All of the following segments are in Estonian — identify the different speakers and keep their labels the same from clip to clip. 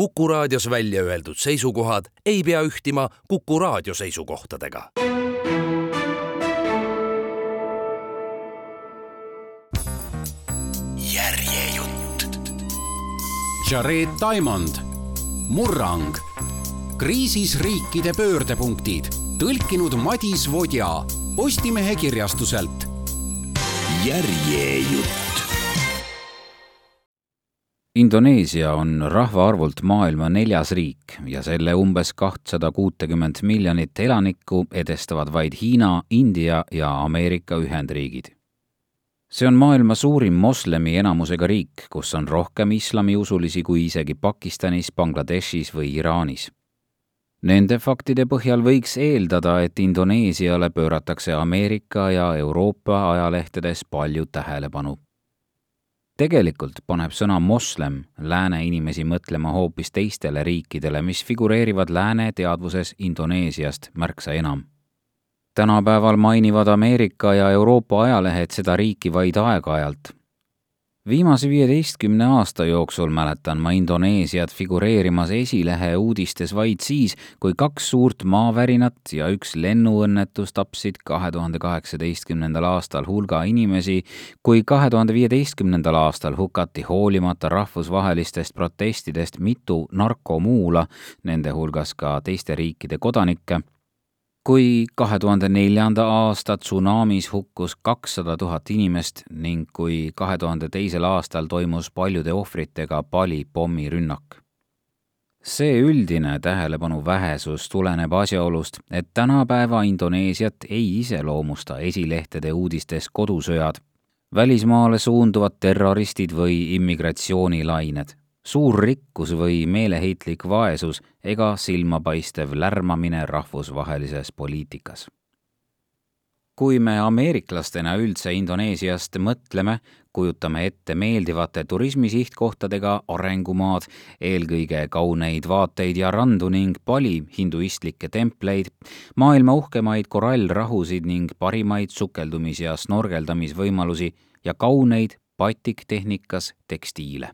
Speaker 1: Kuku raadios välja öeldud seisukohad ei pea ühtima Kuku raadio seisukohtadega. järjejutt.
Speaker 2: Jared Diamond, Murrang, kriisis riikide pöördepunktid, tõlkinud Madis Vodja Postimehe kirjastuselt.
Speaker 1: järjejutt.
Speaker 3: Indoneesia on rahvaarvult maailma neljas riik ja selle umbes kahtsada kuutekümmet miljonit elanikku edestavad vaid Hiina, India ja Ameerika Ühendriigid. see on maailma suurim moslemi enamusega riik, kus on rohkem islamiusulisi kui isegi Pakistanis, Bangladeshis või Iraanis. Nende faktide põhjal võiks eeldada, et Indoneesiale pööratakse Ameerika ja Euroopa ajalehtedes palju tähelepanu tegelikult paneb sõna moslem lääne inimesi mõtlema hoopis teistele riikidele, mis figureerivad lääne teadvuses Indoneesiast märksa enam. tänapäeval mainivad Ameerika ja Euroopa ajalehed seda riiki vaid aeg-ajalt, viimase viieteistkümne aasta jooksul mäletan ma Indoneesiat figureerimas esilehe uudistes vaid siis, kui kaks suurt maavärinat ja üks lennuõnnetus tapsid kahe tuhande kaheksateistkümnendal aastal hulga inimesi, kui kahe tuhande viieteistkümnendal aastal hukati hoolimata rahvusvahelistest protestidest mitu narkomuula, nende hulgas ka teiste riikide kodanikke kui kahe tuhande neljanda aasta tsunamis hukkus kakssada tuhat inimest ning kui kahe tuhande teisel aastal toimus paljude ohvritega Bali pommirünnak. see üldine tähelepanu vähesus tuleneb asjaolust, et tänapäeva Indoneesiat ei iseloomusta esilehtede uudistes kodusõjad, välismaale suunduvad terroristid või immigratsioonilained suur rikkus või meeleheitlik vaesus ega silmapaistev lärmamine rahvusvahelises poliitikas. kui me ameeriklastena üldse Indoneesiast mõtleme, kujutame ette meeldivate turismisihtkohtadega arengumaad, eelkõige kauneid vaateid ja randu ning pali hinduistlikke templeid, maailma uhkemaid korallrahusid ning parimaid sukeldumis- ja snorgeldamisvõimalusi ja kauneid patiktehnikas tekstiile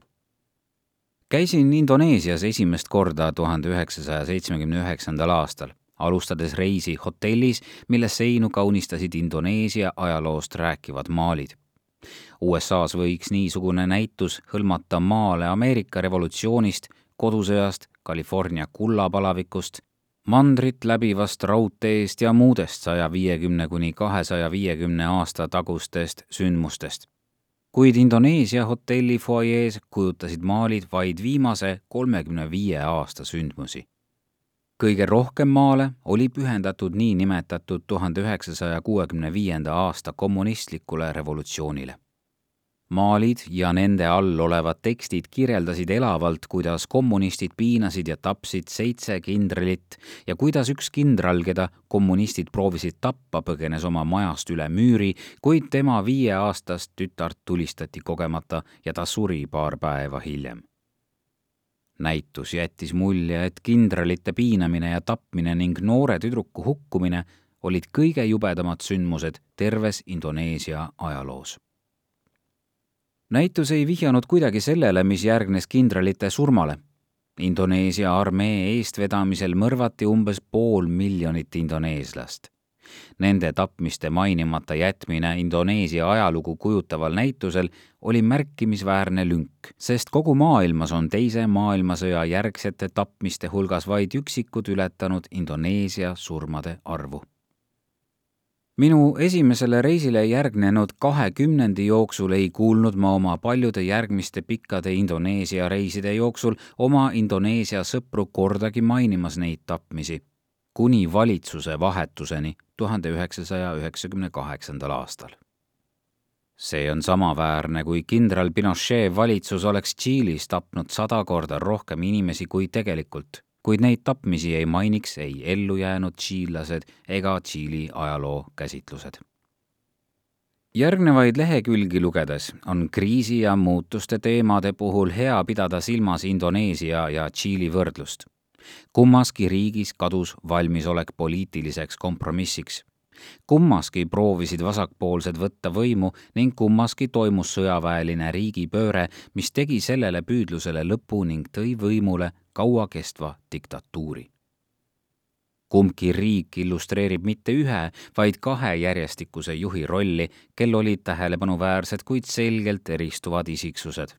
Speaker 3: käisin Indoneesias esimest korda tuhande üheksasaja seitsmekümne üheksandal aastal, alustades reisi hotellis, mille seinu kaunistasid Indoneesia ajaloost rääkivad maalid. USA-s võiks niisugune näitus hõlmata maale Ameerika revolutsioonist, kodusõjast, California kullapalavikust, mandrit läbivast raudteest ja muudest saja viiekümne kuni kahesaja viiekümne aasta tagustest sündmustest kuid Indoneesia hotelli fuajees kujutasid maalid vaid viimase kolmekümne viie aasta sündmusi. kõige rohkem maale oli pühendatud niinimetatud tuhande üheksasaja kuuekümne viienda aasta kommunistlikule revolutsioonile maalid ja nende all olevad tekstid kirjeldasid elavalt, kuidas kommunistid piinasid ja tapsid seitse kindralit ja kuidas üks kindral, keda kommunistid proovisid tappa, põgenes oma majast üle müüri, kuid tema viieaastast tütart tulistati kogemata ja ta suri paar päeva hiljem. näitus jättis mulje, et kindralite piinamine ja tapmine ning noore tüdruku hukkumine olid kõige jubedamad sündmused terves Indoneesia ajaloos näitus ei vihjanud kuidagi sellele, mis järgnes kindralite surmale. Indoneesia armee eestvedamisel mõrvati umbes pool miljonit indoneeslast. Nende tapmiste mainimata jätmine Indoneesia ajalugu kujutaval näitusel oli märkimisväärne lünk, sest kogu maailmas on Teise maailmasõja järgsete tapmiste hulgas vaid üksikud ületanud Indoneesia surmade arvu minu esimesele reisile järgnenud kahe kümnendi jooksul ei kuulnud ma oma paljude järgmiste pikkade Indoneesia reiside jooksul oma Indoneesia sõpru kordagi mainimas neid tapmisi, kuni valitsuse vahetuseni tuhande üheksasaja üheksakümne kaheksandal aastal. see on samaväärne, kui kindral Pinochet valitsus oleks Tšiilis tapnud sada korda rohkem inimesi kui tegelikult kuid neid tapmisi ei mainiks ei ellujäänud tšiillased ega Tšiili ajaloo käsitlused. järgnevaid lehekülgi lugedes on kriisi ja muutuste teemade puhul hea pidada silmas Indoneesia ja Tšiili võrdlust. kummaski riigis kadus valmisolek poliitiliseks kompromissiks kummaski proovisid vasakpoolsed võtta võimu ning kummaski toimus sõjaväeline riigipööre, mis tegi sellele püüdlusele lõpu ning tõi võimule kauakestva diktatuuri. kumbki riik illustreerib mitte ühe, vaid kahe järjestikuse juhi rolli, kel olid tähelepanuväärsed, kuid selgelt eristuvad isiksused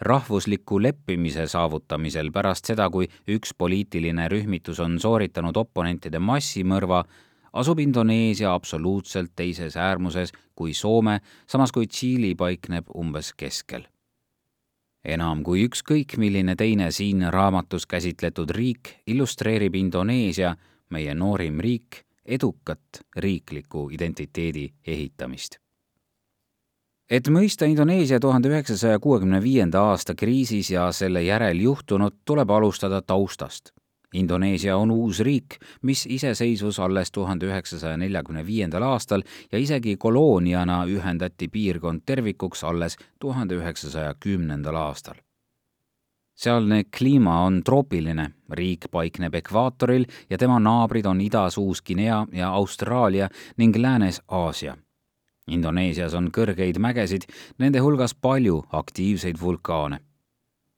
Speaker 3: rahvusliku leppimise saavutamisel pärast seda, kui üks poliitiline rühmitus on sooritanud oponentide massimõrva, asub Indoneesia absoluutselt teises äärmuses kui Soome, samas kui Tšiili paikneb umbes keskel. enam kui ükskõik milline teine siin raamatus käsitletud riik illustreerib Indoneesia, meie noorim riik, edukat riikliku identiteedi ehitamist et mõista Indoneesia tuhande üheksasaja kuuekümne viienda aasta kriisis ja selle järel juhtunut, tuleb alustada taustast Indoneesia on uus riik, mis iseseisvus alles tuhande üheksasaja neljakümne viiendal aastal ja isegi kolooniana ühendati piirkond tervikuks alles tuhande üheksasaja kümnendal aastal. sealne kliima on troopiline, riik paikneb ekvaatoril ja tema naabrid on idas Uus-Guinea ja Austraalia ning läänes Aasia Indoneesias on kõrgeid mägesid, nende hulgas palju aktiivseid vulkaane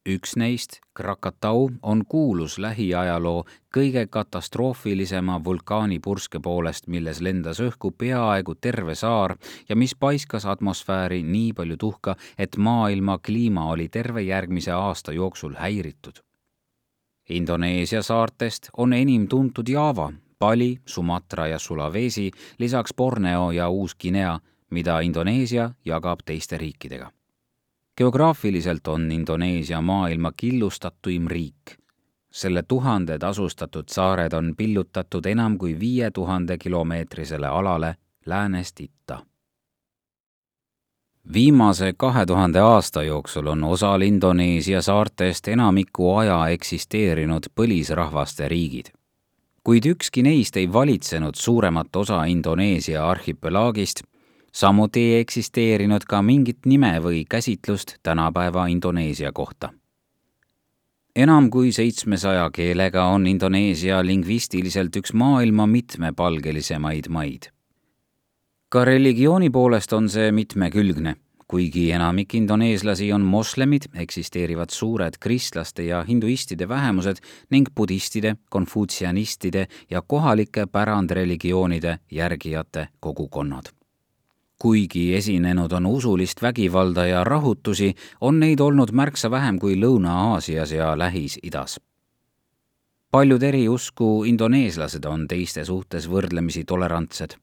Speaker 3: üks neist, Krakatau, on kuulus lähiajaloo kõige katastroofilisema vulkaanipurske poolest, milles lendas õhku peaaegu terve saar ja mis paiskas atmosfääri nii palju tuhka, et maailma kliima oli terve järgmise aasta jooksul häiritud. Indoneesia saartest on enim tuntud Java, Bali, Sumatra ja Sulawesi, lisaks Borneo ja Uus-Guinea, mida Indoneesia jagab teiste riikidega geograafiliselt on Indoneesia maailma killustatuim riik. selle tuhanded asustatud saared on pillutatud enam kui viie tuhande kilomeetrisele alale läänest itta. viimase kahe tuhande aasta jooksul on osal Indoneesia saartest enamiku aja eksisteerinud põlisrahvaste riigid kuid ükski neist ei valitsenud suuremat osa Indoneesia arhipelaagist samuti ei eksisteerinud ka mingit nime või käsitlust tänapäeva Indoneesia kohta. enam kui seitsmesaja keelega on Indoneesia lingvistiliselt üks maailma mitmepalgelisemaid maid. ka religiooni poolest on see mitmekülgne kuigi enamik indoneeslasi on moslemid, eksisteerivad suured kristlaste ja hinduistide vähemused ning budistide, konfutsianistide ja kohalike pärandreligioonide järgijate kogukonnad kuigi esinenud on usulist vägivalda ja rahutusi, on neid olnud märksa vähem kui Lõuna-Aasias ja Lähis-Idas. paljud eriusku indoneeslased on teiste suhtes võrdlemisi tolerantsed.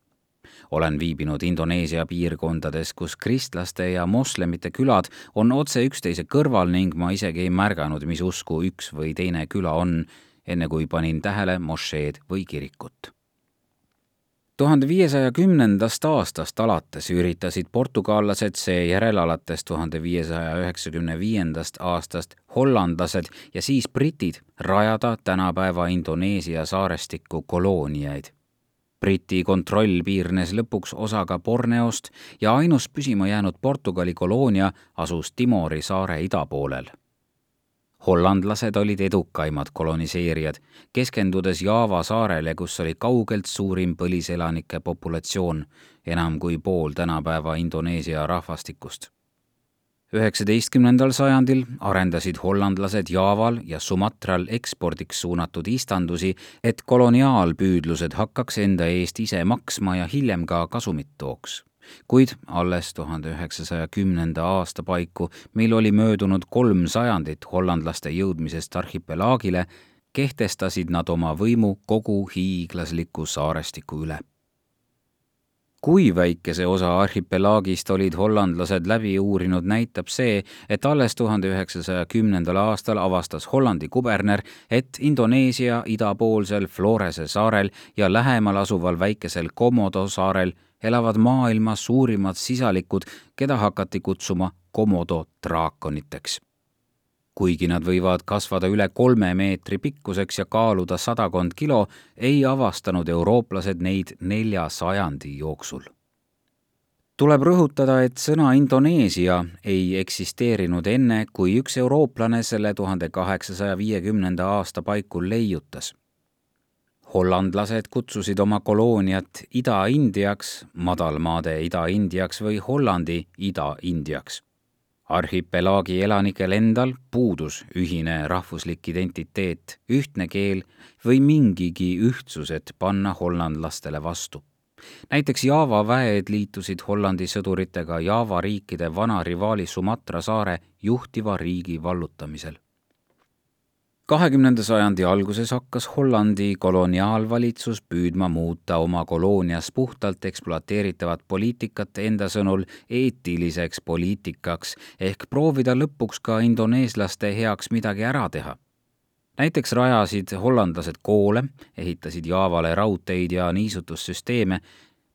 Speaker 3: olen viibinud Indoneesia piirkondades, kus kristlaste ja moslemite külad on otse üksteise kõrval ning ma isegi ei märganud, mis usku üks või teine küla on, enne kui panin tähele mošeed või kirikut tuhande viiesaja kümnendast aastast alates üritasid portugallased, seejärel alates tuhande viiesaja üheksakümne viiendast aastast hollandlased ja siis britid rajada tänapäeva Indoneesia saarestikku kolooniaid. Briti kontroll piirnes lõpuks osaga Borneost ja ainus püsima jäänud Portugali koloonia asus Timori saare idapoolel hollandlased olid edukaimad koloniseerijad, keskendudes Jaava saarele, kus oli kaugelt suurim põliselanike populatsioon, enam kui pool tänapäeva Indoneesia rahvastikust. üheksateistkümnendal sajandil arendasid hollandlased Jaaval ja Sumatral ekspordiks suunatud istandusi, et koloniaalpüüdlused hakkaks enda eest ise maksma ja hiljem ka kasumit tooks kuid alles tuhande üheksasaja kümnenda aasta paiku, mil oli möödunud kolm sajandit hollandlaste jõudmisest arhipelaagile, kehtestasid nad oma võimu kogu hiiglasliku saarestiku üle. kui väikese osa arhipelaagist olid hollandlased läbi uurinud, näitab see, et alles tuhande üheksasaja kümnendal aastal avastas Hollandi kuberner, et Indoneesia idapoolsel Florese saarel ja lähemal asuval väikesel Komodo saarel elavad maailma suurimad sisalikud, keda hakati kutsuma komodo draakoniteks. kuigi nad võivad kasvada üle kolme meetri pikkuseks ja kaaluda sadakond kilo, ei avastanud eurooplased neid nelja sajandi jooksul tuleb rõhutada, et sõna Indoneesia ei eksisteerinud enne, kui üks eurooplane selle tuhande kaheksasaja viiekümnenda aasta paiku leiutas hollandlased kutsusid oma kolooniat Ida-Indiaks, madalmaade Ida-Indiaks või Hollandi Ida-Indiaks. arhipelaagi elanikel endal puudus ühine rahvuslik identiteet, ühtne keel või mingigi ühtsus, et panna hollandlastele vastu näiteks Java väed liitusid Hollandi sõduritega Java riikide vana rivaali Sumatra saare juhtiva riigi vallutamisel kahekümnenda sajandi alguses hakkas Hollandi koloniaalvalitsus püüdma muuta oma koloonias puhtalt ekspluateeritavat poliitikat enda sõnul eetiliseks poliitikaks ehk proovida lõpuks ka indoneeslaste heaks midagi ära teha. näiteks rajasid hollandlased koole, ehitasid Jaavale raudteid ja niisutussüsteeme,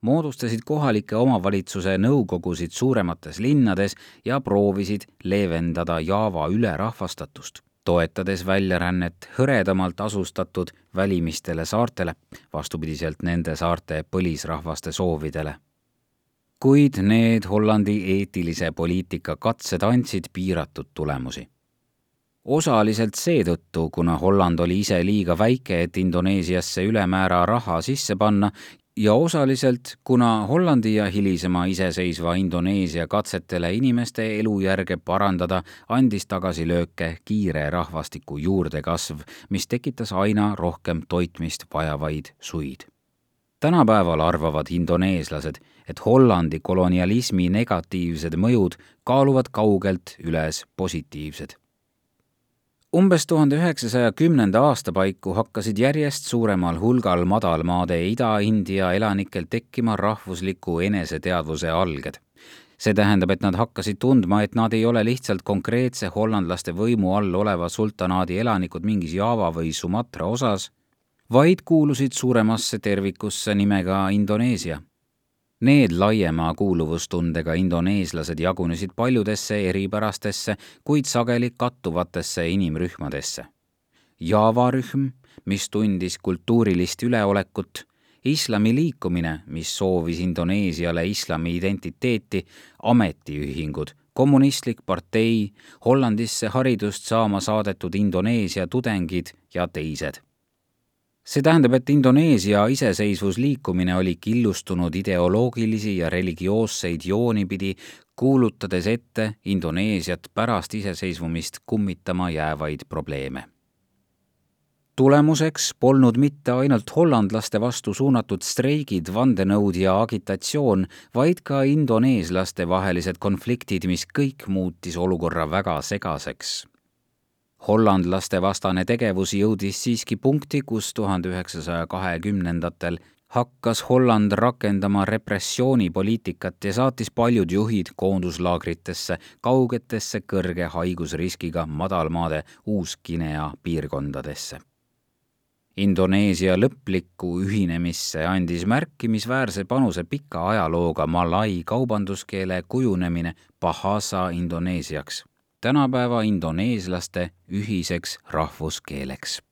Speaker 3: moodustasid kohalike omavalitsuse nõukogusid suuremates linnades ja proovisid leevendada Jaava ülerahvastatust toetades väljarännet hõredamalt asustatud välimistele saartele, vastupidiselt nende saarte põlisrahvaste soovidele. kuid need Hollandi eetilise poliitika katsed andsid piiratud tulemusi. osaliselt seetõttu, kuna Holland oli ise liiga väike, et Indoneesiasse ülemäära raha sisse panna ja osaliselt, kuna Hollandi ja hilisema iseseisva Indoneesia katsetele inimeste elujärge parandada, andis tagasilööke kiire rahvastiku juurdekasv, mis tekitas aina rohkem toitmist vajavaid suid. tänapäeval arvavad indoneeslased, et Hollandi kolonialismi negatiivsed mõjud kaaluvad kaugelt üles positiivsed umbes tuhande üheksasaja kümnenda aasta paiku hakkasid järjest suuremal hulgal madalmaade Ida-India elanikel tekkima rahvusliku eneseteadvuse alged. see tähendab, et nad hakkasid tundma, et nad ei ole lihtsalt konkreetse hollandlaste võimu all oleva sultanaadi elanikud mingis Java või Sumatra osas, vaid kuulusid suuremasse tervikusse nimega Indoneesia Need laiema kuuluvustundega indoneeslased jagunesid paljudesse eripärastesse, kuid sageli kattuvatesse inimrühmadesse. Java rühm, mis tundis kultuurilist üleolekut, islami liikumine, mis soovis Indoneesiale islami identiteeti, ametiühingud, kommunistlik partei, Hollandisse haridust saama saadetud Indoneesia tudengid ja teised see tähendab, et Indoneesia iseseisvusliikumine oli killustunud ideoloogilisi ja religioosseid jooni pidi, kuulutades ette Indoneesiat pärast iseseisvumist kummitama jäävaid probleeme. tulemuseks polnud mitte ainult hollandlaste vastu suunatud streigid, vandenõud ja agitatsioon, vaid ka indoneeslaste vahelised konfliktid, mis kõik muutis olukorra väga segaseks hollandlaste vastane tegevus jõudis siiski punkti, kus tuhande üheksasaja kahekümnendatel hakkas Holland rakendama repressioonipoliitikat ja saatis paljud juhid koonduslaagritesse, kaugetesse kõrge haigusriskiga madalmaade Uus-Guinea piirkondadesse. Indoneesia lõplikku ühinemisse andis märkimisväärse panuse pika ajalooga malai kaubanduskeele kujunemine Bahasa Indoneesiaks tänapäeva indoneeslaste ühiseks rahvuskeeleks.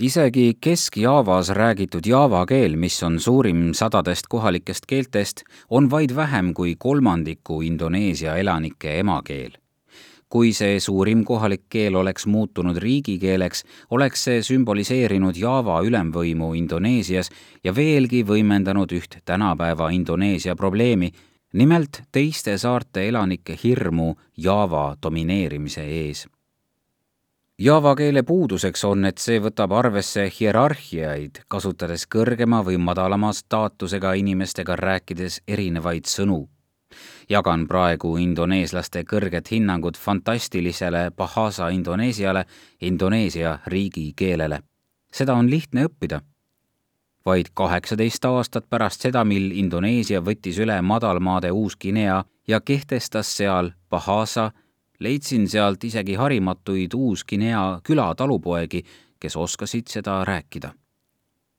Speaker 3: isegi Kesk-Jaavas räägitud jaava keel, mis on suurim sadadest kohalikest keeltest, on vaid vähem kui kolmandiku Indoneesia elanike emakeel kui see suurim kohalik keel oleks muutunud riigikeeleks, oleks see sümboliseerinud Java ülemvõimu Indoneesias ja veelgi võimendanud üht tänapäeva Indoneesia probleemi, nimelt teiste saarte elanike hirmu Java domineerimise ees. Java keele puuduseks on, et see võtab arvesse hierarhiaid, kasutades kõrgema või madalama staatusega inimestega rääkides erinevaid sõnu. jagan praegu indoneeslaste kõrget hinnangut fantastilisele Bahasa Indoneesiale, Indoneesia riigikeelele. seda on lihtne õppida vaid kaheksateist aastat pärast seda, mil Indoneesia võttis üle madalmaade Uus-Guinea ja kehtestas seal Bahasa, leidsin sealt isegi harimatuid Uus-Guinea külatalupoegi, kes oskasid seda rääkida.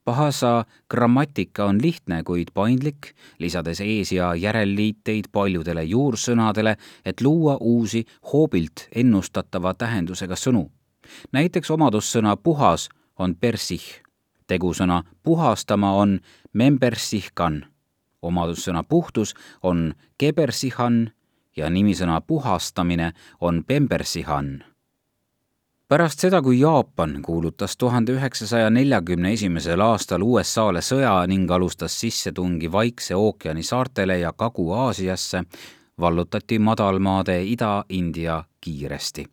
Speaker 3: Bahasa grammatika on lihtne, kuid paindlik, lisades ees- ja järelliiteid paljudele juursõnadele, et luua uusi hoobilt ennustatava tähendusega sõnu. näiteks omadussõna puhas on persih tegusõna puhastama on membersihkan, omadussõna puhtus on kebersihan ja nimisõna puhastamine on pembersihan. pärast seda, kui Jaapan kuulutas tuhande üheksasaja neljakümne esimesel aastal USA-le sõja ning alustas sissetungi Vaikse ookeani saartele ja Kagu-Aasiasse, vallutati madalmaade Ida-India kiiresti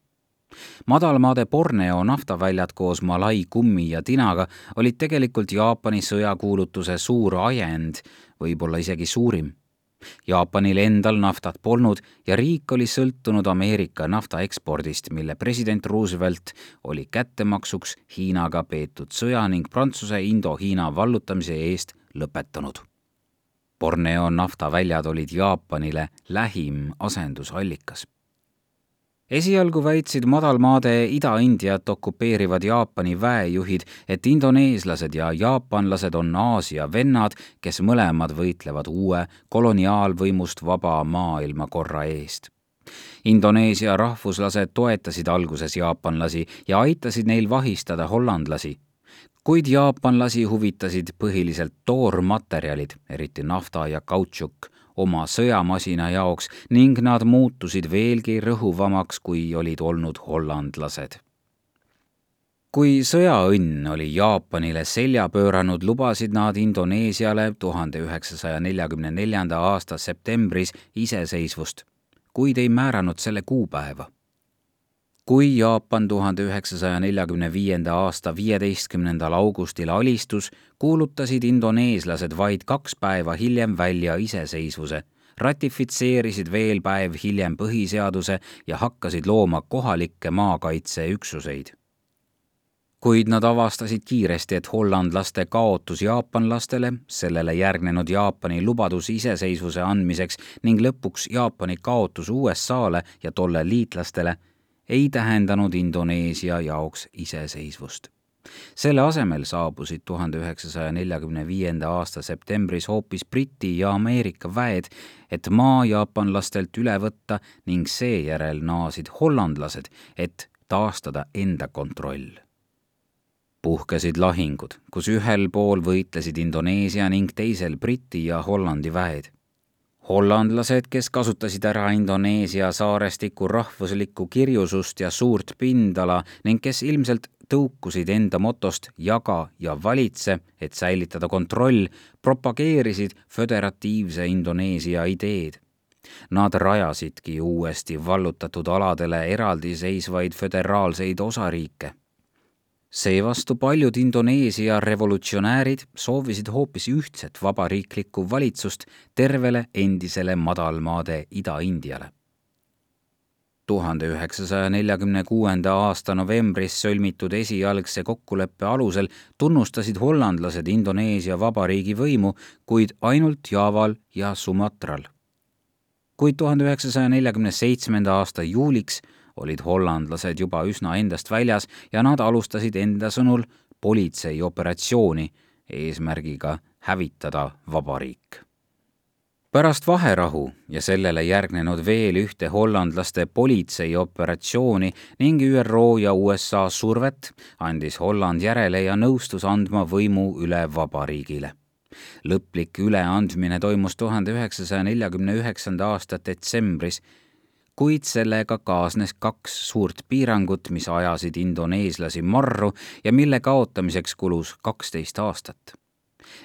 Speaker 3: madalmaade Borneo naftaväljad koos Malai kummi ja tinaga olid tegelikult Jaapani sõjakuulutuse suur ajend, võib-olla isegi suurim. Jaapanil endal naftat polnud ja riik oli sõltunud Ameerika nafta ekspordist, mille president Roosevelt oli kättemaksuks Hiinaga peetud sõja ning Prantsuse Indo-Hiina vallutamise eest lõpetanud. Borneo naftaväljad olid Jaapanile lähim asendusallikas esialgu väitsid madalmaade Ida-Indiat okupeerivad Jaapani väejuhid, et indoneeslased ja jaapanlased on Aasia vennad, kes mõlemad võitlevad uue koloniaalvõimust vaba maailmakorra eest. Indoneesia rahvuslased toetasid alguses jaapanlasi ja aitasid neil vahistada hollandlasi kuid jaapanlasi huvitasid põhiliselt toormaterjalid, eriti nafta ja kautšuk oma sõjamasina jaoks ning nad muutusid veelgi rõhuvamaks, kui olid olnud hollandlased. kui sõjaõnn oli Jaapanile selja pööranud, lubasid nad Indoneesiale tuhande üheksasaja neljakümne neljanda aasta septembris iseseisvust, kuid ei määranud selle kuupäeva kui Jaapan tuhande üheksasaja neljakümne viienda aasta viieteistkümnendal augustil alistus, kuulutasid indoneeslased vaid kaks päeva hiljem välja iseseisvuse, ratifitseerisid veel päev hiljem põhiseaduse ja hakkasid looma kohalikke maakaitseüksuseid. Kuid nad avastasid kiiresti, et hollandlaste kaotus jaapanlastele, sellele järgnenud Jaapani lubadus iseseisvuse andmiseks ning lõpuks Jaapani kaotus USA-le ja tolle liitlastele ei tähendanud Indoneesia jaoks iseseisvust. selle asemel saabusid tuhande üheksasaja neljakümne viienda aasta septembris hoopis Briti ja Ameerika väed, et maa jaapanlastelt üle võtta ning seejärel naasid hollandlased, et taastada enda kontroll puhkesid lahingud, kus ühel pool võitlesid Indoneesia ning teisel Briti ja Hollandi väed hollandlased, kes kasutasid ära Indoneesia saarestiku rahvuslikku kirjusust ja suurt pindala ning kes ilmselt tõukusid enda motost jaga ja valitse, et säilitada kontroll, propageerisid föderatiivse Indoneesia ideed. Nad rajasidki uuesti vallutatud aladele eraldiseisvaid föderaalseid osariike seevastu paljud Indoneesia revolutsionäärid soovisid hoopis ühtset vabariiklikku valitsust tervele endisele madalmaade Ida-Indiale. tuhande üheksasaja neljakümne kuuenda aasta novembris sõlmitud esialgse kokkuleppe alusel tunnustasid hollandlased Indoneesia vabariigi võimu, kuid ainult Jaaval ja Sumatral. kuid tuhande üheksasaja neljakümne seitsmenda aasta juuliks olid hollandlased juba üsna endast väljas ja nad alustasid enda sõnul politseioperatsiooni eesmärgiga hävitada vabariik. pärast vaherahu ja sellele järgnenud veel ühte hollandlaste politseioperatsiooni ning ÜRO ja USA survet andis Holland järele ja nõustus andma võimu üle vabariigile lõplik üleandmine toimus tuhande üheksasaja neljakümne üheksanda aasta detsembris kuid sellega kaasnes kaks suurt piirangut, mis ajasid indoneeslasi marru ja mille kaotamiseks kulus kaksteist aastat.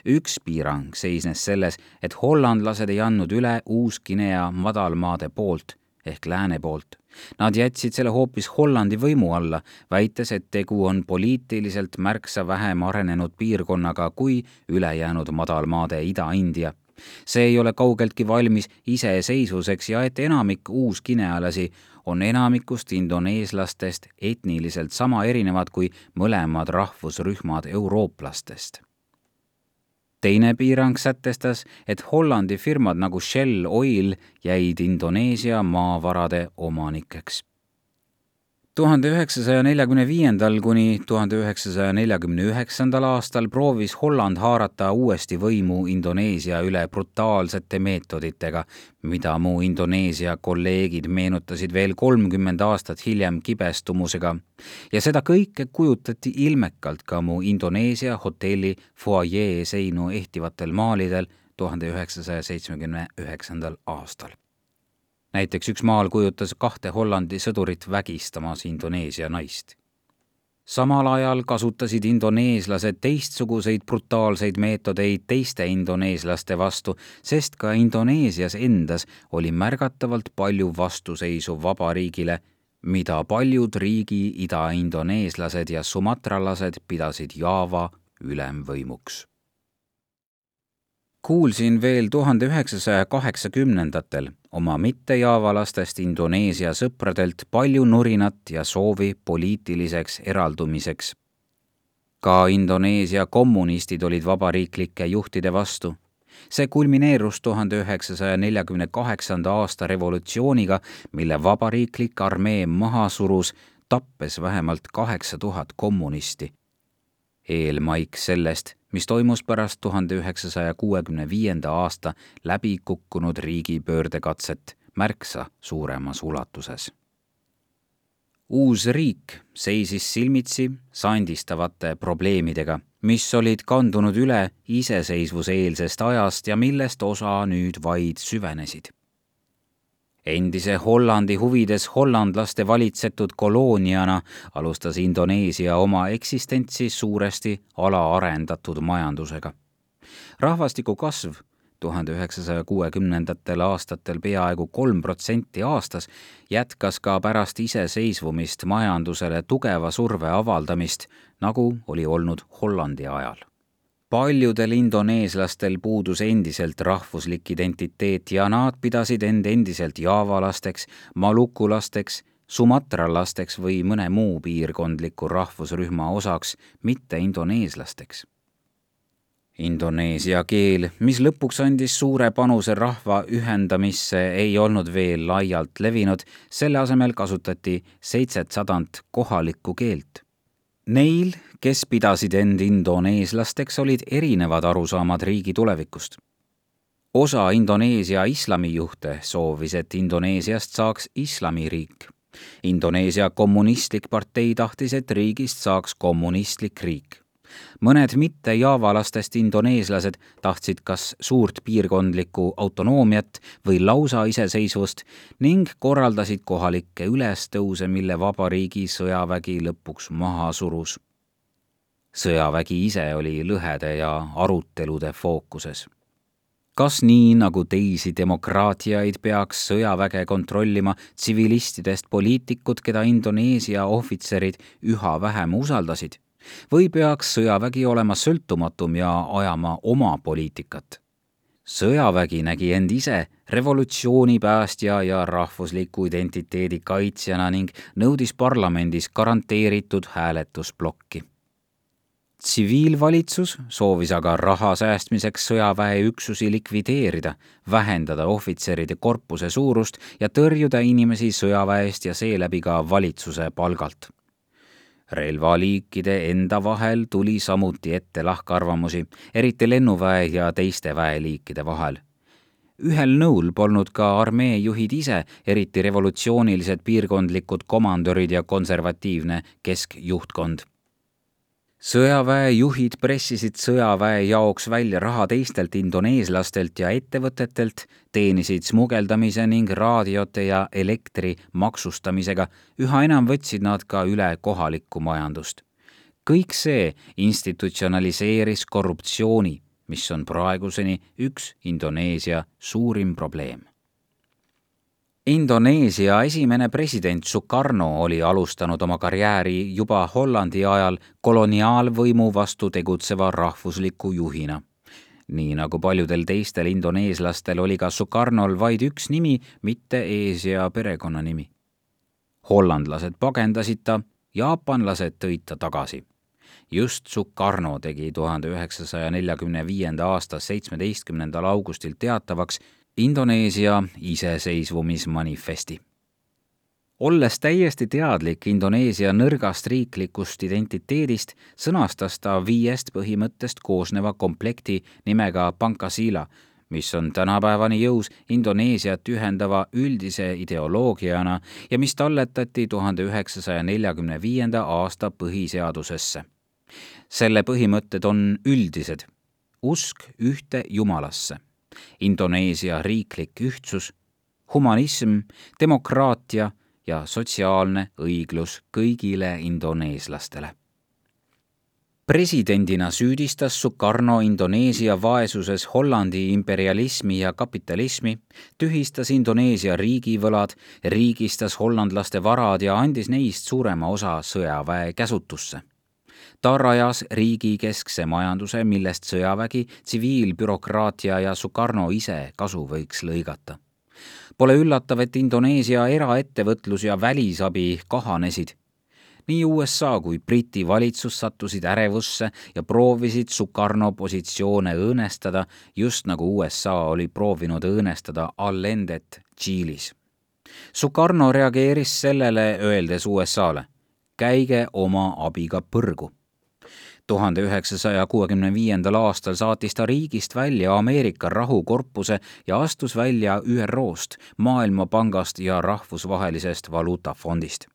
Speaker 3: üks piirang seisnes selles, et hollandlased ei andnud üle Uus-Guinea madalmaade poolt ehk lääne poolt. Nad jätsid selle hoopis Hollandi võimu alla, väites, et tegu on poliitiliselt märksa vähem arenenud piirkonnaga kui ülejäänud madalmaade Ida-India see ei ole kaugeltki valmis iseseisvuseks ja et enamik uusginealasi on enamikust indoneeslastest etniliselt sama erinevad kui mõlemad rahvusrühmad eurooplastest. teine piirang sätestas, et Hollandi firmad nagu Shell Oil jäid Indoneesia maavarade omanikeks tuhande üheksasaja neljakümne viiendal kuni tuhande üheksasaja neljakümne üheksandal aastal proovis Holland haarata uuesti võimu Indoneesia üle brutaalsete meetoditega, mida mu Indoneesia kolleegid meenutasid veel kolmkümmend aastat hiljem kibestumusega. ja seda kõike kujutati ilmekalt ka mu Indoneesia hotelli fuajee seinu ehtivatel maalidel tuhande üheksasaja seitsmekümne üheksandal aastal näiteks üks maal kujutas kahte Hollandi sõdurit vägistamas Indoneesia naist. samal ajal kasutasid indoneeslased teistsuguseid brutaalseid meetodeid teiste indoneeslaste vastu, sest ka Indoneesias endas oli märgatavalt palju vastuseisu vabariigile, mida paljud riigi ida-indoneeslased ja sumatralased pidasid Jaava ülemvõimuks kuulsin veel tuhande üheksasaja kaheksakümnendatel oma mittejaavalastest Indoneesia sõpradelt palju nurinat ja soovi poliitiliseks eraldumiseks. ka Indoneesia kommunistid olid vabariiklike juhtide vastu. see kulmineerus tuhande üheksasaja neljakümne kaheksanda aasta revolutsiooniga, mille vabariiklik armee maha surus, tappes vähemalt kaheksa tuhat kommunisti. eelmaik sellest mis toimus pärast tuhande üheksasaja kuuekümne viienda aasta läbi kukkunud riigipöördekatset märksa suuremas ulatuses. uus riik seisis silmitsi sandistavate probleemidega, mis olid kandunud üle iseseisvuseelsest ajast ja millest osa nüüd vaid süvenesid endise Hollandi huvides hollandlaste valitsetud kolooniana alustas Indoneesia oma eksistentsi suuresti alaarendatud majandusega. rahvastiku kasv tuhande üheksasaja kuuekümnendatel aastatel peaaegu kolm protsenti aastas jätkas ka pärast iseseisvumist majandusele tugeva surve avaldamist, nagu oli olnud Hollandi ajal paljudel indoneeslastel puudus endiselt rahvuslik identiteet ja nad pidasid end endiselt jaavalasteks, malukulasteks, sumatralasteks või mõne muu piirkondliku rahvusrühma osaks, mitte indoneeslasteks. Indoneesia keel, mis lõpuks andis suure panuse rahva ühendamisse, ei olnud veel laialt levinud, selle asemel kasutati seitsetsadat kohalikku keelt Neil, kes pidasid end indoneeslasteks, olid erinevad arusaamad riigi tulevikust. osa Indoneesia islamijuhte soovis, et Indoneesiast saaks islamiriik. Indoneesia kommunistlik partei tahtis, et riigist saaks kommunistlik riik mõned mitte-jaavalastest indoneeslased tahtsid kas suurt piirkondlikku autonoomiat või lausa iseseisvust ning korraldasid kohalikke ülestõuse, mille vabariigi sõjavägi lõpuks maha surus. sõjavägi ise oli lõhede ja arutelude fookuses kas nii nagu teisi demokraatiaid peaks sõjaväge kontrollima tsivilistidest poliitikud, keda Indoneesia ohvitserid üha vähem usaldasid? Või peaks sõjavägi olema sõltumatum ja ajama oma poliitikat? sõjavägi nägi end ise revolutsioonipäästja ja rahvusliku identiteedi kaitsjana ning nõudis parlamendis garanteeritud hääletusplokki. tsiviilvalitsus soovis aga raha säästmiseks sõjaväeüksusi likvideerida, vähendada ohvitseride korpuse suurust ja tõrjuda inimesi sõjaväest ja seeläbi ka valitsuse palgalt relvaliikide enda vahel tuli samuti ette lahkarvamusi, eriti lennuväe ja teiste väeliikide vahel. ühel nõul polnud ka armee juhid ise, eriti revolutsioonilised piirkondlikud komandörid ja konservatiivne keskjuhtkond sõjaväejuhid pressisid sõjaväe jaoks välja raha teistelt indoneeslastelt ja ettevõtetelt, teenisid smugeldamise ning raadiote ja elektri maksustamisega, üha enam võtsid nad ka üle kohalikku majandust. kõik see institutsionaliseeris korruptsiooni, mis on praeguseni üks Indoneesia suurim probleem Indoneesia esimene president Sukarno oli alustanud oma karjääri juba Hollandi ajal koloniaalvõimu vastu tegutseva rahvusliku juhina. nii nagu paljudel teistel indoneeslastel oli ka Sukarnol vaid üks nimi, mitte ees- ja perekonnanimi. hollandlased pagendasid ta, jaapanlased tõid ta tagasi just Sukarno tegi tuhande üheksasaja neljakümne viienda aasta seitsmeteistkümnendal augustil teatavaks, Indoneesia iseseisvumismanifesti. olles täiesti teadlik Indoneesia nõrgast riiklikust identiteedist, sõnastas ta viiest põhimõttest koosneva komplekti nimega Pankasila, mis on tänapäevani jõus Indoneesiat ühendava üldise ideoloogiana ja mis talletati tuhande üheksasaja neljakümne viienda aasta põhiseadusesse. selle põhimõtted on üldised, usk ühte jumalasse Indoneesia riiklik ühtsus, humanism, demokraatia ja sotsiaalne õiglus kõigile indoneeslastele presidendina süüdistas Sukarno Indoneesia vaesuses Hollandi imperialismi ja kapitalismi, tühistas Indoneesia riigivõlad, riigistas hollandlaste varad ja andis neist suurema osa sõjaväe käsutusse. Ta rajas riigi keskse majanduse, millest sõjavägi, tsiviilbürokraatia ja Sukarno ise kasu võiks lõigata. Pole üllatav, et Indoneesia eraettevõtlus ja välisabi kahanesid nii USA kui Briti valitsus sattusid ärevusse ja proovisid Sukarno positsioone õõnestada, just nagu USA oli proovinud õõnestada Allendet Tšiilis. Sukarno reageeris sellele, öeldes USA-le, käige oma abiga põrgu tuhande üheksasaja kuuekümne viiendal aastal saatis ta riigist välja Ameerika rahukorpuse ja astus välja ÜRO-st, Maailmapangast ja Rahvusvahelisest Valuutafondist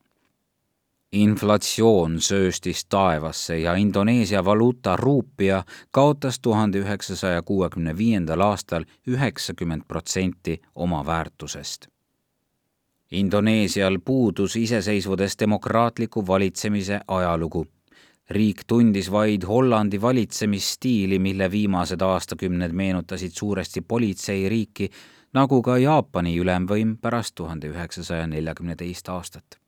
Speaker 3: inflatsioon sööstis taevasse ja Indoneesia valuuta ruupia kaotas tuhande üheksasaja kuuekümne viiendal aastal üheksakümmend protsenti oma väärtusest. Indoneesial puudus iseseisvudes demokraatliku valitsemise ajalugu. Riik tundis vaid Hollandi valitsemisstiili, mille viimased aastakümned meenutasid suuresti politseiriiki, nagu ka Jaapani ülemvõim pärast tuhande üheksasaja neljakümne teist aastat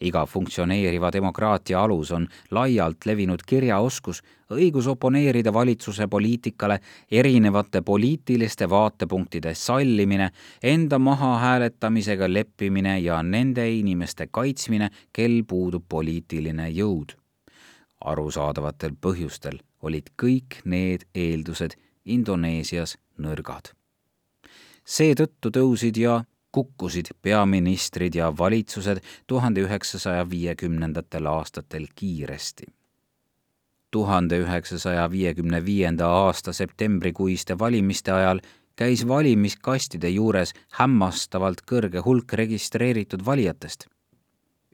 Speaker 3: iga funktsioneeriva demokraatia alus on laialt levinud kirjaoskus, õigus oponeerida valitsuse poliitikale, erinevate poliitiliste vaatepunktide sallimine, enda mahahääletamisega leppimine ja nende inimeste kaitsmine, kel puudub poliitiline jõud. Arusaadavatel põhjustel olid kõik need eeldused Indoneesias nõrgad. seetõttu tõusid ja kukkusid peaministrid ja valitsused tuhande üheksasaja viiekümnendatel aastatel kiiresti. tuhande üheksasaja viiekümne viienda aasta septembrikuiste valimiste ajal käis valimiskastide juures hämmastavalt kõrge hulk registreeritud valijatest,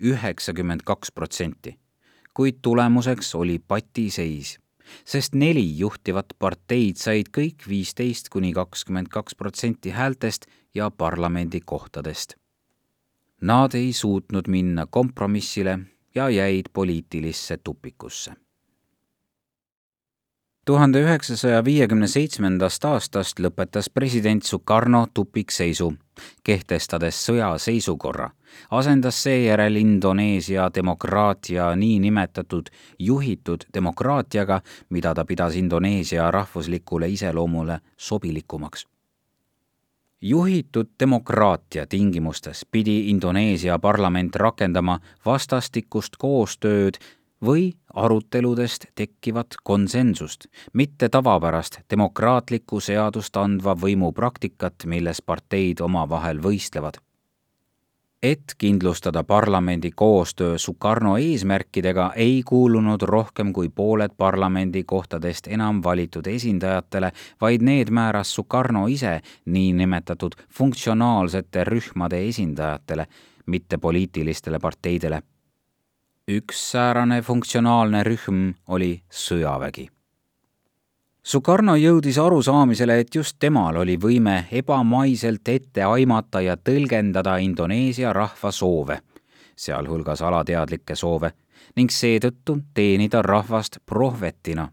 Speaker 3: üheksakümmend kaks protsenti, kuid tulemuseks oli patiseis sest neli juhtivat parteid said kõik viisteist kuni kakskümmend kaks protsenti häältest ja parlamendikohtadest. Nad ei suutnud minna kompromissile ja jäid poliitilisse tupikusse. Tuhande üheksasaja viiekümne seitsmendast aastast lõpetas president Sukarno tupikseisu, kehtestades sõjaseisukorra, asendas seejärel Indoneesia demokraatia niinimetatud juhitud demokraatiaga, mida ta pidas Indoneesia rahvuslikule iseloomule sobilikumaks. Juhitud demokraatia tingimustes pidi Indoneesia parlament rakendama vastastikust koostööd või aruteludest tekkivat konsensust, mitte tavapärast demokraatlikku seadust andva võimu praktikat, milles parteid omavahel võistlevad et kindlustada parlamendi koostöö Sukarno eesmärkidega, ei kuulunud rohkem kui pooled parlamendi kohtadest enam valitud esindajatele, vaid need määras Sukarno ise niinimetatud funktsionaalsete rühmade esindajatele, mitte poliitilistele parteidele. Üks säärane funktsionaalne rühm oli sõjavägi Sukarno jõudis arusaamisele, et just temal oli võime ebamaiselt ette aimata ja tõlgendada Indoneesia rahva soove, sealhulgas alateadlikke soove, ning seetõttu teenida rahvast prohvetina.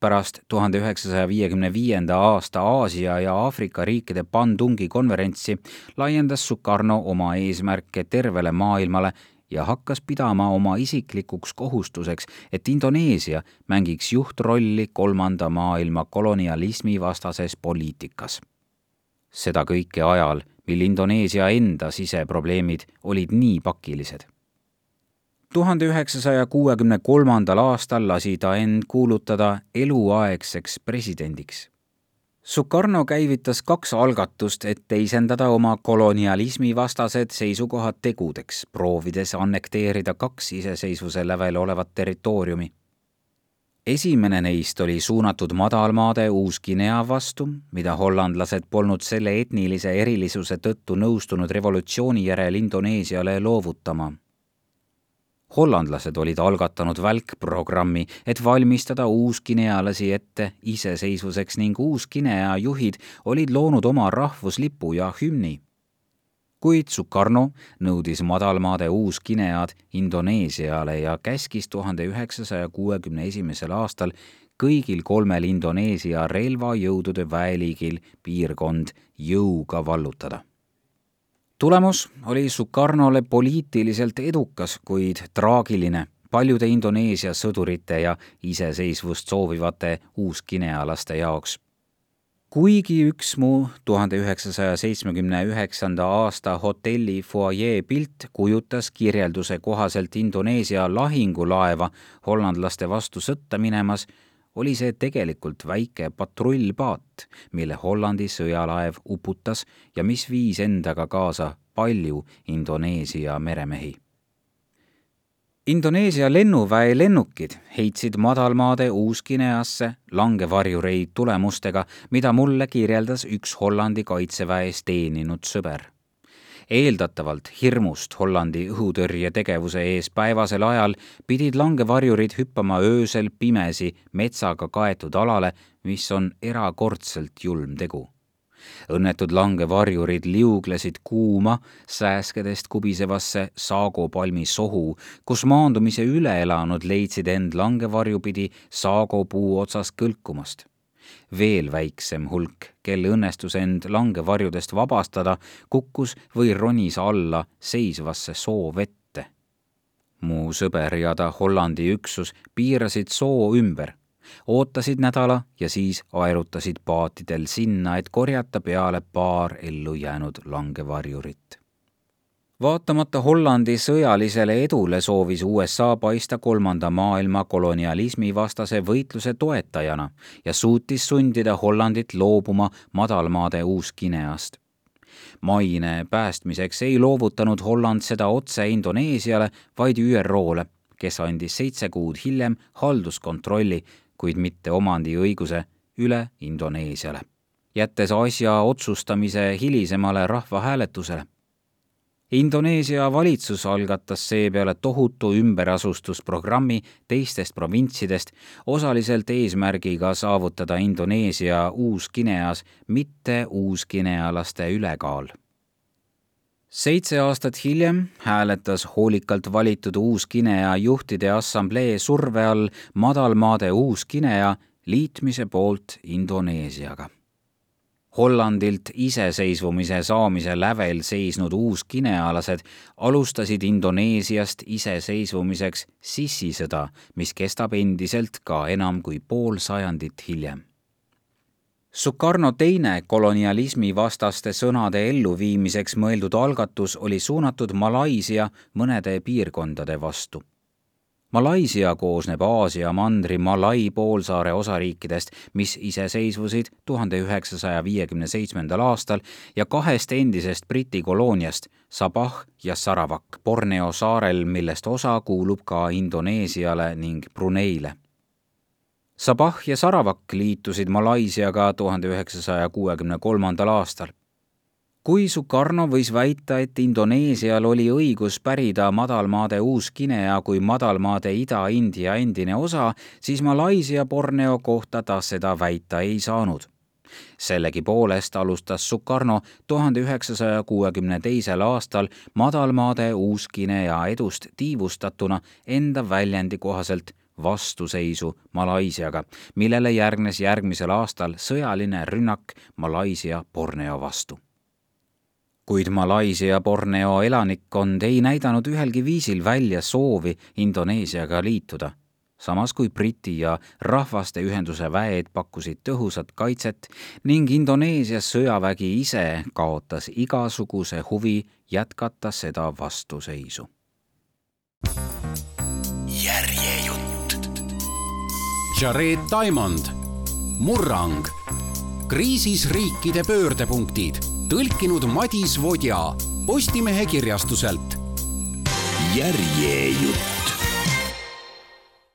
Speaker 3: pärast tuhande üheksasaja viiekümne viienda aasta Aasia ja Aafrika riikide Bandungi konverentsi laiendas Sukarno oma eesmärke tervele maailmale ja hakkas pidama oma isiklikuks kohustuseks, et Indoneesia mängiks juhtrolli kolmanda maailma kolonialismi vastases poliitikas. seda kõike ajal, mil Indoneesia enda siseprobleemid olid nii pakilised. tuhande üheksasaja kuuekümne kolmandal aastal lasi ta end kuulutada eluaegseks presidendiks Sukarno käivitas kaks algatust, et teisendada oma kolonialismi vastased seisukohad tegudeks, proovides annekteerida kaks iseseisvuse lävel olevat territooriumi. esimene neist oli suunatud madalmaade Uus-Guinea vastu, mida hollandlased polnud selle etnilise erilisuse tõttu nõustunud revolutsiooni järel Indoneesiale loovutama hollandlased olid algatanud välkprogrammi, et valmistada uusguinealasi ette iseseisvuseks ning Uus-Guinea juhid olid loonud oma rahvuslipu ja hümni. kuid Sukarno nõudis madalmaade Uus-Guinead Indoneesiale ja käskis tuhande üheksasaja kuuekümne esimesel aastal kõigil kolmel Indoneesia relvajõudude väeliigil piirkond jõuga vallutada. Tulemus oli Sukarnole poliitiliselt edukas, kuid traagiline paljude Indoneesia sõdurite ja iseseisvust soovivate uusginealaste jaoks. kuigi üks mu tuhande üheksasaja seitsmekümne üheksanda aasta hotelli fuajee pilt kujutas kirjelduse kohaselt Indoneesia lahingulaeva hollandlaste vastu sõtta minemas, oli see tegelikult väike patrullpaat, mille Hollandi sõjalaev uputas ja mis viis endaga kaasa palju Indoneesia meremehi Indoneesia lennuväe lennukid heitsid madalmaade Uus-Guineasse langevarjureid tulemustega, mida mulle kirjeldas üks Hollandi kaitseväes teeninud sõber. Eeldatavalt hirmust Hollandi õhutõrjetegevuse ees päevasel ajal pidid langevarjurid hüppama öösel pimesi metsaga kaetud alale, mis on erakordselt julm tegu õnnetud langevarjurid liuglesid kuuma, sääskedest kubisevasse saagopalmi sohu, kus maandumise üle elanud leidsid end langevarju pidi saagopuu otsas kõlkumast. Veel väiksem hulk, kel õnnestus end langevarjudest vabastada, kukkus või ronis alla seisvasse soovette. mu sõber ja ta Hollandi üksus piirasid soo ümber ootasid nädala ja siis aerutasid paatidel sinna, et korjata peale paar ellu jäänud langevarjurit. Vaatamata Hollandi sõjalisele edule soovis USA paista kolmanda maailma kolonialismi vastase võitluse toetajana ja suutis sundida Hollandit loobuma madalmaade Uus-Guineast maine päästmiseks ei loovutanud Holland seda otse Indoneesiale, vaid ÜRO-le, kes andis seitse kuud hiljem halduskontrolli kuid mitte omandiõiguse üle Indoneesiale, jättes asja otsustamise hilisemale rahvahääletusele. Indoneesia valitsus algatas seepeale tohutu ümberasustusprogrammi teistest provintsidest, osaliselt eesmärgiga saavutada Indoneesia Uus-Guineas mitte uusguinealaste ülekaal seitse aastat hiljem hääletas hoolikalt valitud Uus-Guinea juhtide assamblee surve all madalmaade Uus-Guinea liitmise poolt Indoneesiaga. Hollandilt iseseisvumise saamise lävel seisnud uusguinealased alustasid Indoneesiast iseseisvumiseks sissisõda, mis kestab endiselt ka enam kui pool sajandit hiljem Sukarno teine kolonialismi vastaste sõnade elluviimiseks mõeldud algatus oli suunatud Malaisia mõnede piirkondade vastu. Malaisia koosneb Aasia mandri Malai poolsaare osariikidest, mis iseseisvusid tuhande üheksasaja viiekümne seitsmendal aastal ja kahest endisest Briti kolooniast Sabah ja Sarawak Borneo saarel, millest osa kuulub ka Indoneesiale ning Bruneile Sabah ja Sarawak liitusid Malaisiaga tuhande üheksasaja kuuekümne kolmandal aastal. Kui Sukarno võis väita, et Indoneesial oli õigus pärida madalmaade Uus-Guinea kui madalmaade Ida-India endine osa, siis Malaisia Borneo kohta ta seda väita ei saanud sellegipoolest alustas Sukarno tuhande üheksasaja kuuekümne teisel aastal madalmaade Uus-Guinea edust tiivustatuna enda väljendi kohaselt vastuseisu Malaisiaga, millele järgnes järgmisel aastal sõjaline rünnak Malaisia Borneo vastu. Kuid Malaisia Borneo elanikkond ei näidanud ühelgi viisil välja soovi Indoneesiaga liituda. Samas kui Briti ja Rahvaste Ühenduse väed pakkusid tõhusat kaitset ning Indoneesia sõjavägi ise kaotas igasuguse huvi jätkata seda vastuseisu.
Speaker 2: Jared Diamond, Murrang, kriisis riikide pöördepunktid, tõlkinud Madis Vodja Postimehe kirjastuselt.
Speaker 4: järjejutt